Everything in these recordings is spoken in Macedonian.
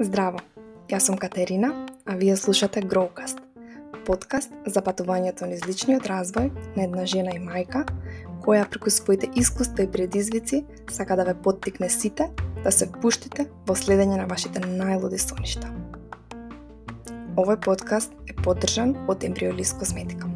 Здраво, јас сум Катерина, а вие слушате Growcast, подкаст за патувањето низ личниот развој на една жена и мајка, која преку своите искуства и предизвици сака да ве поттикне сите да се впуштите во следење на вашите најлуди соништа. Овој подкаст е поддржан од Embryolis Косметика.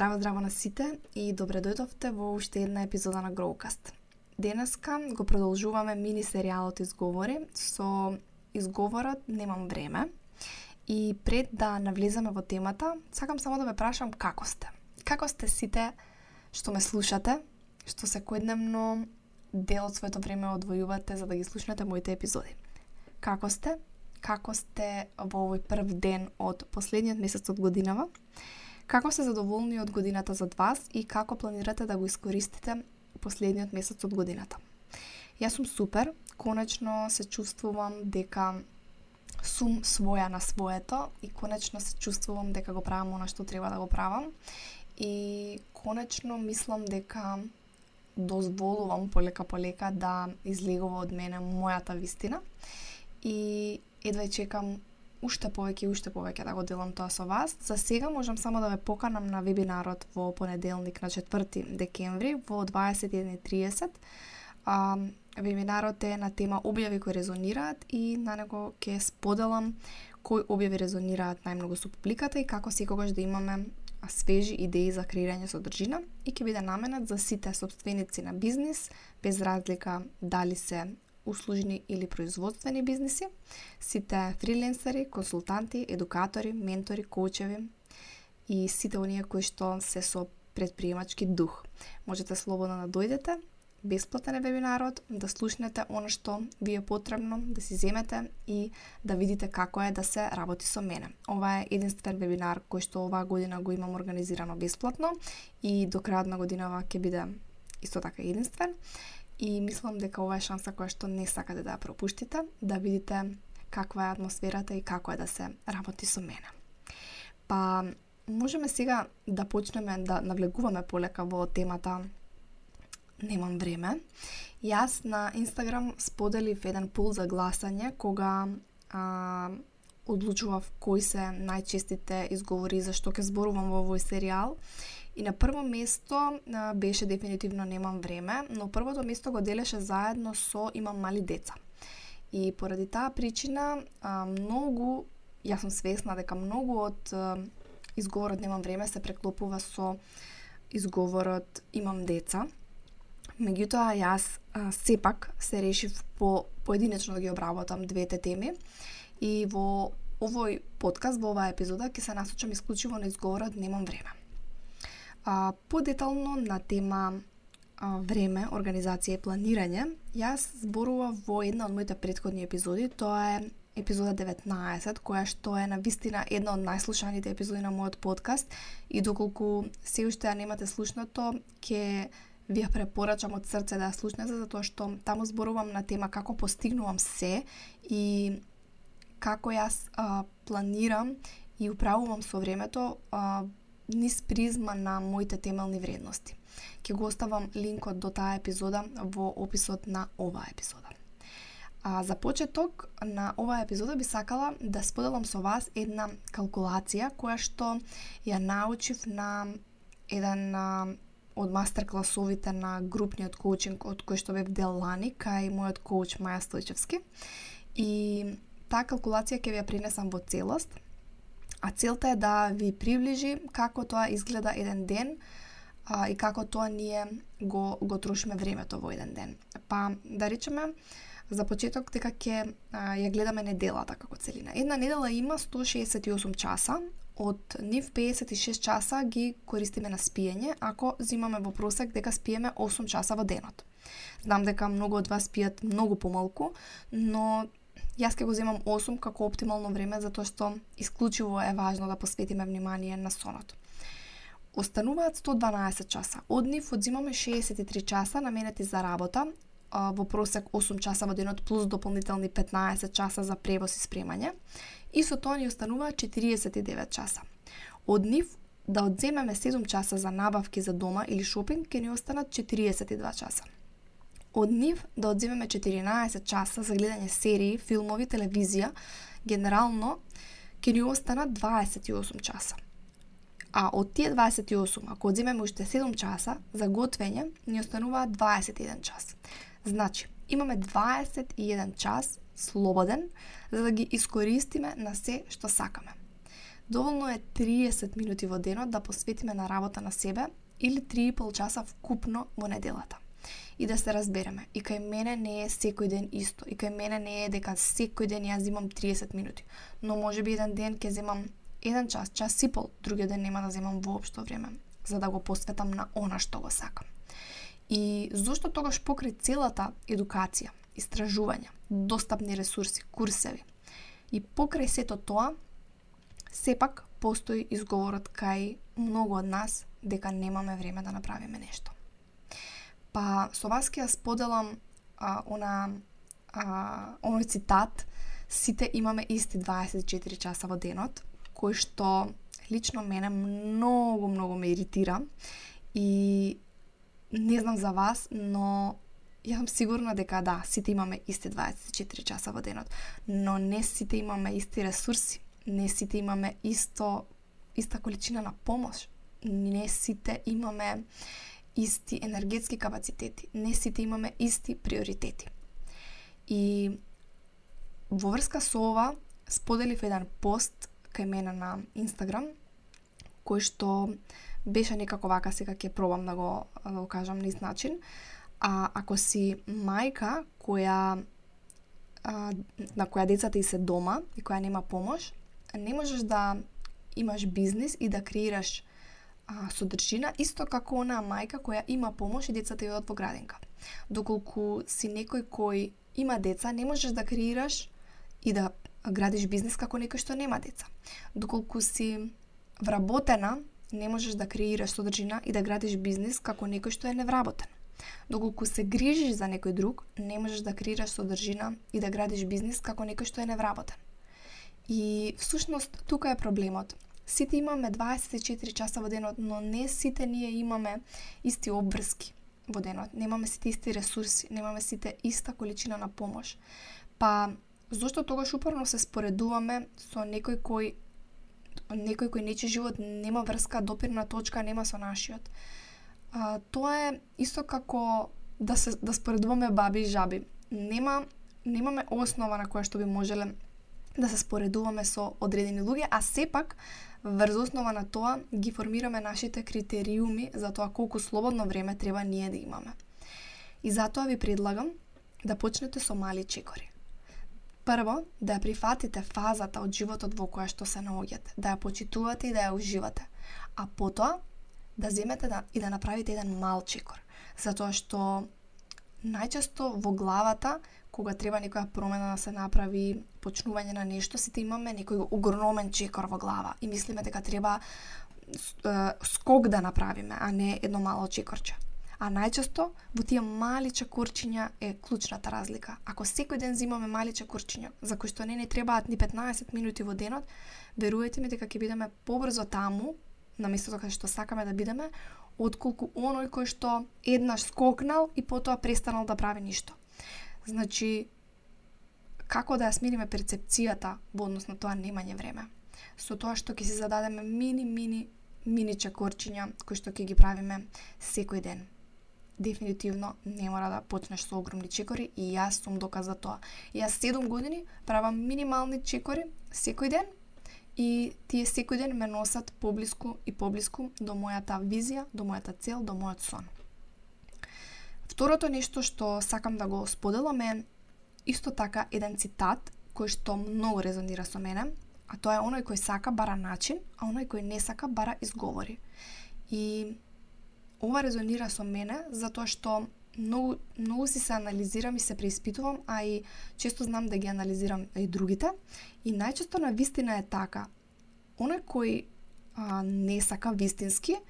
Здраво, здраво на сите и добре дојдовте во уште една епизода на Growcast. Денеска го продолжуваме мини серијалот Изговори со изговорот Немам време. И пред да навлеземе во темата, сакам само да ве прашам како сте. Како сте сите што ме слушате, што секојдневно дел од своето време одвојувате за да ги слушнете моите епизоди. Како сте? Како сте во овој прв ден од последниот месец од годинава? Како се задоволни од годината за вас и како планирате да го искористите последниот месец од годината. Јас сум супер, конечно се чувствувам дека сум своја на своето и конечно се чувствувам дека го правам она што треба да го правам. И конечно мислам дека дозволувам полека полека да излегува од мене мојата вистина. И едва чекам уште повеќе и уште повеќе да го делам тоа со вас. За сега можам само да ве поканам на вебинарот во понеделник на 4 декември во 21:30. А, вебинарот е на тема објави кои резонираат и на него ќе споделам кои објави резонираат најмногу со публиката и како секогаш да имаме свежи идеи за креирање содржина и ќе биде наменат за сите собственици на бизнис, без разлика дали се услужни или производствени бизниси, сите фриленсери, консултанти, едукатори, ментори, коучеви и сите оние кои што се со предприемачки дух. Можете слободно да дојдете, бесплатен е вебинарот, да слушнете оно што ви е потребно, да си земете и да видите како е да се работи со мене. Ова е единствен вебинар кој што оваа година го имам организирано бесплатно и до крајот на годинава ќе биде исто така единствен и мислам дека ова е шанса која што не сакате да ја пропуштите, да видите каква е атмосферата и како е да се работи со мене. Па, можеме сега да почнеме да навлегуваме полека во темата Немам време. Јас на Инстаграм споделив еден пул за гласање кога а, одлучував кои се најчестите изговори за што ќе зборувам во овој серијал И на прво место беше дефинитивно немам време, но првото место го делеше заедно со имам мали деца. И поради таа причина многу, јас сум свесна дека многу од изговорот немам време се преклопува со изговорот имам деца. Меѓутоа јас а, сепак се решив по поединечно да ги обработам двете теми и во овој подкаст, во оваа епизода, ќе се насочам исклучиво на изговорот да немам време. А, подетално на тема а, време, организација и планирање, јас зборував во една од моите предходни епизоди, тоа е епизода 19, која што е на вистина една од најслушаните епизоди на мојот подкаст и доколку се уште ја немате слушнато, ќе ви ја препорачам од срце да ја слушнете, затоа што таму зборувам на тема како постигнувам се и како јас а, планирам и управувам со времето а, низ призма на моите темелни вредности. Ке го оставам линкот до таа епизода во описот на оваа епизода. А за почеток на оваа епизода би сакала да споделам со вас една калкулација која што ја научив на еден од мастер класовите на групниот коучинг од кој што бев дел лани кај мојот коуч Маја Стојчевски. И таа калкулација ќе ви ја принесам во целост а целта е да ви приближи како тоа изгледа еден ден а, и како тоа ние го, го трошиме времето во еден ден. Па, да речеме, за почеток дека ќе ја гледаме неделата како целина. Една недела има 168 часа, од нив 56 часа ги користиме на спиење, ако зимаме во просек дека спиеме 8 часа во денот. Знам дека многу од вас спијат многу помалку, но Јас ќе го земам 8 како оптимално време затоа што исклучиво е важно да посветиме внимание на сонот. Остануваат 112 часа. Од нив одзимаме 63 часа наменети за работа, во просек 8 часа во денот плюс дополнителни 15 часа за превоз и спремање. И со тоа ни остануваат 49 часа. Од нив да одземеме 7 часа за набавки за дома или шопинг, ќе ни останат 42 часа. Од нив да одземеме 14 часа за гледање серии, филмови, телевизија, генерално ќе ни останат 28 часа. А од тие 28, ако одземеме уште 7 часа, за готвење ни остануваат 21 час. Значи, имаме 21 час слободен за да ги искористиме на се што сакаме. Доволно е 30 минути во денот да посветиме на работа на себе или 3,5 часа вкупно во неделата. И да се разбереме, и кај мене не е секој ден исто, и кај мене не е дека секој ден јас земам 30 минути, но може би еден ден ќе земам еден час, час и пол, другиот ден нема да земам воопшто време, за да го посветам на она што го сакам. И зошто тогаш покрај целата едукација, истражувања, достапни ресурси, курсеви, и покрај сето тоа, сепак постои изговорот кај многу од нас дека немаме време да направиме нешто. Па со вас ќе ја споделам а, она а, оној цитат сите имаме исти 24 часа во денот, кој што лично мене многу, многу ме иритира и не знам за вас, но ја сум сигурна дека да, сите имаме исти 24 часа во денот, но не сите имаме исти ресурси, не сите имаме исто иста количина на помош, не сите имаме исти енергетски капацитети, не сите имаме исти приоритети. И во врска со ова споделив еден пост кај мене на Инстаграм, кој што беше некако вака сега ќе пробам да го, да го кажам низ ист начин. А ако си мајка која а, на која децата и се дома и која нема помош, не можеш да имаш бизнис и да креираш а, содржина исто како онаа мајка која има помош и децата ја во градинка. Доколку си некој кој има деца, не можеш да креираш и да градиш бизнис како некој што нема деца. Доколку си вработена, не можеш да креираш содржина и да градиш бизнис како некој што е невработен. Доколку се грижиш за некој друг, не можеш да креираш содржина и да градиш бизнис како некој што е невработен. И всушност тука е проблемот. Сите имаме 24 часа во денот, но не сите ние имаме исти обврски во денот. Немаме сите исти ресурси, немаме сите иста количина на помош. Па зошто тогаш упорно се споредуваме со некој кој некој кој нечи живот нема врска, допирна точка нема со нашиот. А, тоа е исто како да се да споредуваме баби и жаби. Нема немаме основа на која што би можеле да се споредуваме со одредени луѓе, а сепак врз основа на тоа ги формираме нашите критериуми за тоа колку слободно време треба ние да имаме. И затоа ви предлагам да почнете со мали чекори. Прво, да ја прифатите фазата од животот во која што се наоѓате, да ја почитувате и да ја уживате, а потоа да земете да, и да направите еден мал чекор, затоа што најчесто во главата кога треба некоја промена да се направи, почнување на нешто, сите имаме некој огромен чекор во глава и мислиме дека треба скок да направиме, а не едно мало чекорче. А најчесто во тие мали чекорчиња е клучната разлика. Ако секој ден зимаме мали чекорчиња, за кои што не ни требаат ни 15 минути во денот, верувате ми дека ќе бидеме побрзо таму, на местото каде што сакаме да бидеме, отколку оној кој што еднаш скокнал и потоа престанал да прави ништо. Значи, како да ја смириме перцепцијата во однос на тоа немање време? Со тоа што ќе си зададеме мини, мини, мини чекорчиња кои што ќе ги правиме секој ден дефинитивно не мора да почнеш со огромни чекори и јас сум доказ за тоа. Јас 7 години правам минимални чекори секој ден и тие секој ден ме носат поблиску и поблиску до мојата визија, до мојата цел, до мојот сон. Второто нешто што сакам да го споделам е исто така еден цитат кој што многу резонира со мене, а тоа е оној кој сака бара начин, а оној кој не сака бара изговори. И ова резонира со мене затоа што многу, многу си се анализирам и се преиспитувам, а и често знам да ги анализирам и другите. И најчесто на вистина е така. Оној кој а, не сака вистински,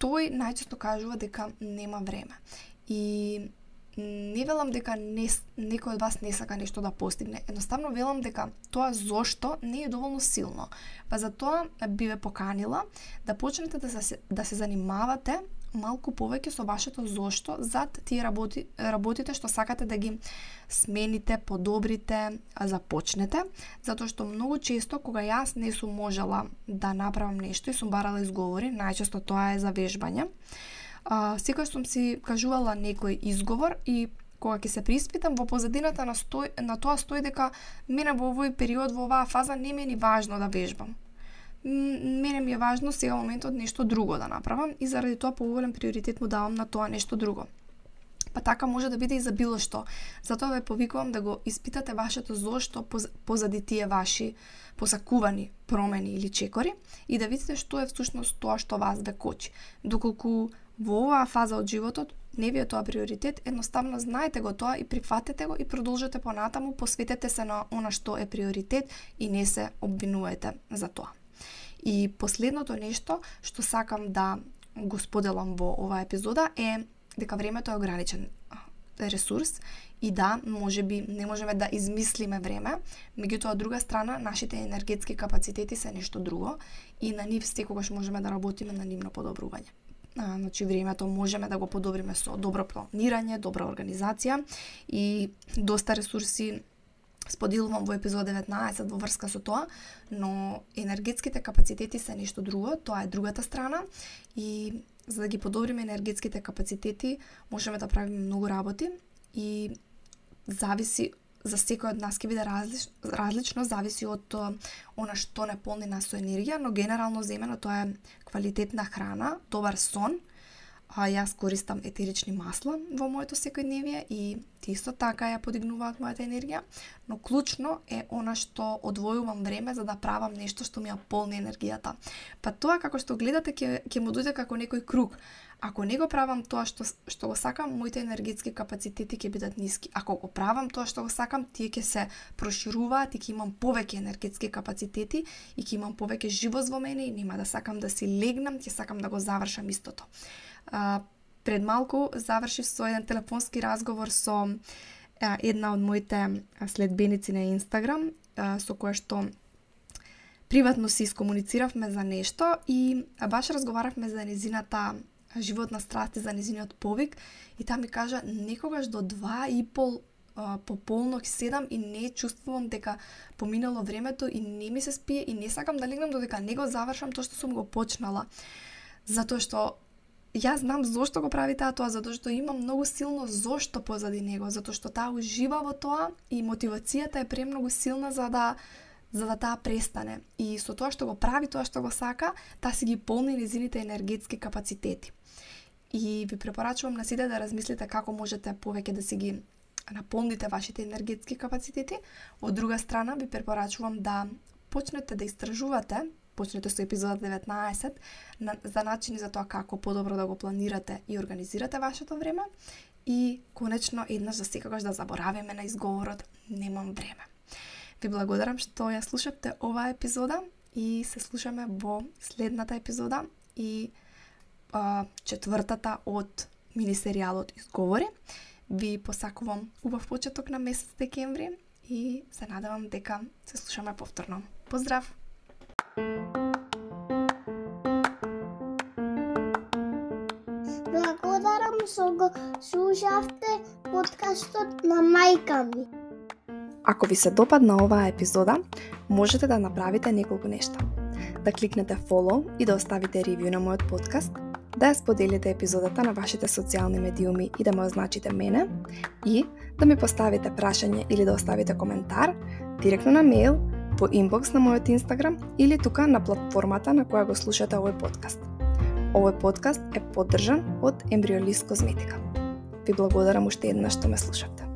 тој најчесто кажува дека нема време. И не велам дека не, некој од вас не сака нешто да постигне. Едноставно велам дека тоа зошто не е доволно силно. Па за тоа би ве поканила да почнете да се, да се занимавате малку повеќе со вашето зошто зад тие работи, работите што сакате да ги смените, подобрите, започнете, затоа што многу често кога јас не сум можела да направам нешто и сум барала изговори, најчесто тоа е за вежбање, а, секој сум си кажувала некој изговор и кога ќе се приспитам во позадината на, стој, на тоа стои дека мене во овој период, во оваа фаза не ми е ни важно да вежбам мене ми е важно сега моментот нешто друго да направам и заради тоа поголем приоритет му давам на тоа нешто друго. Па така може да биде и за било што. Затоа ве повикувам да го испитате вашето зошто позади тие ваши посакувани промени или чекори и да видите што е всушност тоа што вас да кочи. Доколку во оваа фаза од животот не ви е тоа приоритет, едноставно знаете го тоа и прифатете го и продолжете понатаму, посветете се на она што е приоритет и не се обвинувате за тоа. И последното нешто што сакам да го споделам во оваа епизода е дека времето е ограничен ресурс и да, може би не можеме да измислиме време, меѓутоа од друга страна нашите енергетски капацитети се нешто друго и на нив секогаш можеме да работиме на нивно подобрување. А, значи времето можеме да го подобриме со добро планирање, добра организација и доста ресурси споделувам во епизод 19 во врска со тоа, но енергетските капацитети се нешто друго, тоа е другата страна и за да ги подобриме енергетските капацитети можеме да правиме многу работи и зависи за секој од нас ќе биде различ, различно, зависи од она што не полни нас со енергија, но генерално земено тоа е квалитетна храна, добар сон, а јас користам етерични масла во моето секојдневие и ти исто така ја подигнуваат мојата енергија, но клучно е она што одвојувам време за да правам нешто што ми ја полни енергијата. Па тоа како што гледате ќе ќе му дојде како некој круг. Ако не го правам тоа што што го сакам, моите енергетски капацитети ќе бидат ниски. Ако го правам тоа што го сакам, тие ќе се прошируваат и ќе имам повеќе енергетски капацитети и ќе имам повеќе живост во мене и нема да сакам да си легнам, ќе сакам да го завршам истото. А, пред малку завршив со еден телефонски разговор со а, една од моите следбеници на Инстаграм, а, со која што приватно си искомунициравме за нешто и баш разговаравме за незината животна страст и за незиниот повик и таа ми кажа некогаш до два и пол по полнок седам и не чувствувам дека поминало времето и не ми се спие и не сакам да легнам додека не го завршам тоа што сум го почнала. Затоа што Јас знам зошто го прави таа тоа, затоа што има многу силно зошто позади него, затоа што таа ужива во тоа и мотивацијата е премногу силна за да за да таа престане. И со тоа што го прави, тоа што го сака, таа си ги полни незините енергетски капацитети. И ви препорачувам на сите да размислите како можете повеќе да си ги наполните вашите енергетски капацитети. Од друга страна, ви препорачувам да почнете да истражувате почнете со епизода 19 на, за начини за тоа како подобро да го планирате и организирате вашето време и конечно еднаш за секогаш да заборавиме на изговорот немам време. Ви благодарам што ја слушавте оваа епизода и се слушаме во следната епизода и а, четвртата од мини серијалот Изговори. Ви посакувам убав почеток на месец декември и се надевам дека се слушаме повторно. Поздрав! Благодарам што го слушавте подкастот на мајка ми. Ако ви се допадна оваа епизода, можете да направите неколку нешта. Да кликнете follow и да оставите ревју на мојот подкаст, да ја споделите епизодата на вашите социјални медиуми и да ме означите мене, и да ми поставите прашање или да оставите коментар директно на мејл по инбокс на мојот Инстаграм или тука на платформата на која го слушате овој подкаст. Овој подкаст е поддржан од Ембриолист Козметика. Ви благодарам уште еднаш што ме слушавте.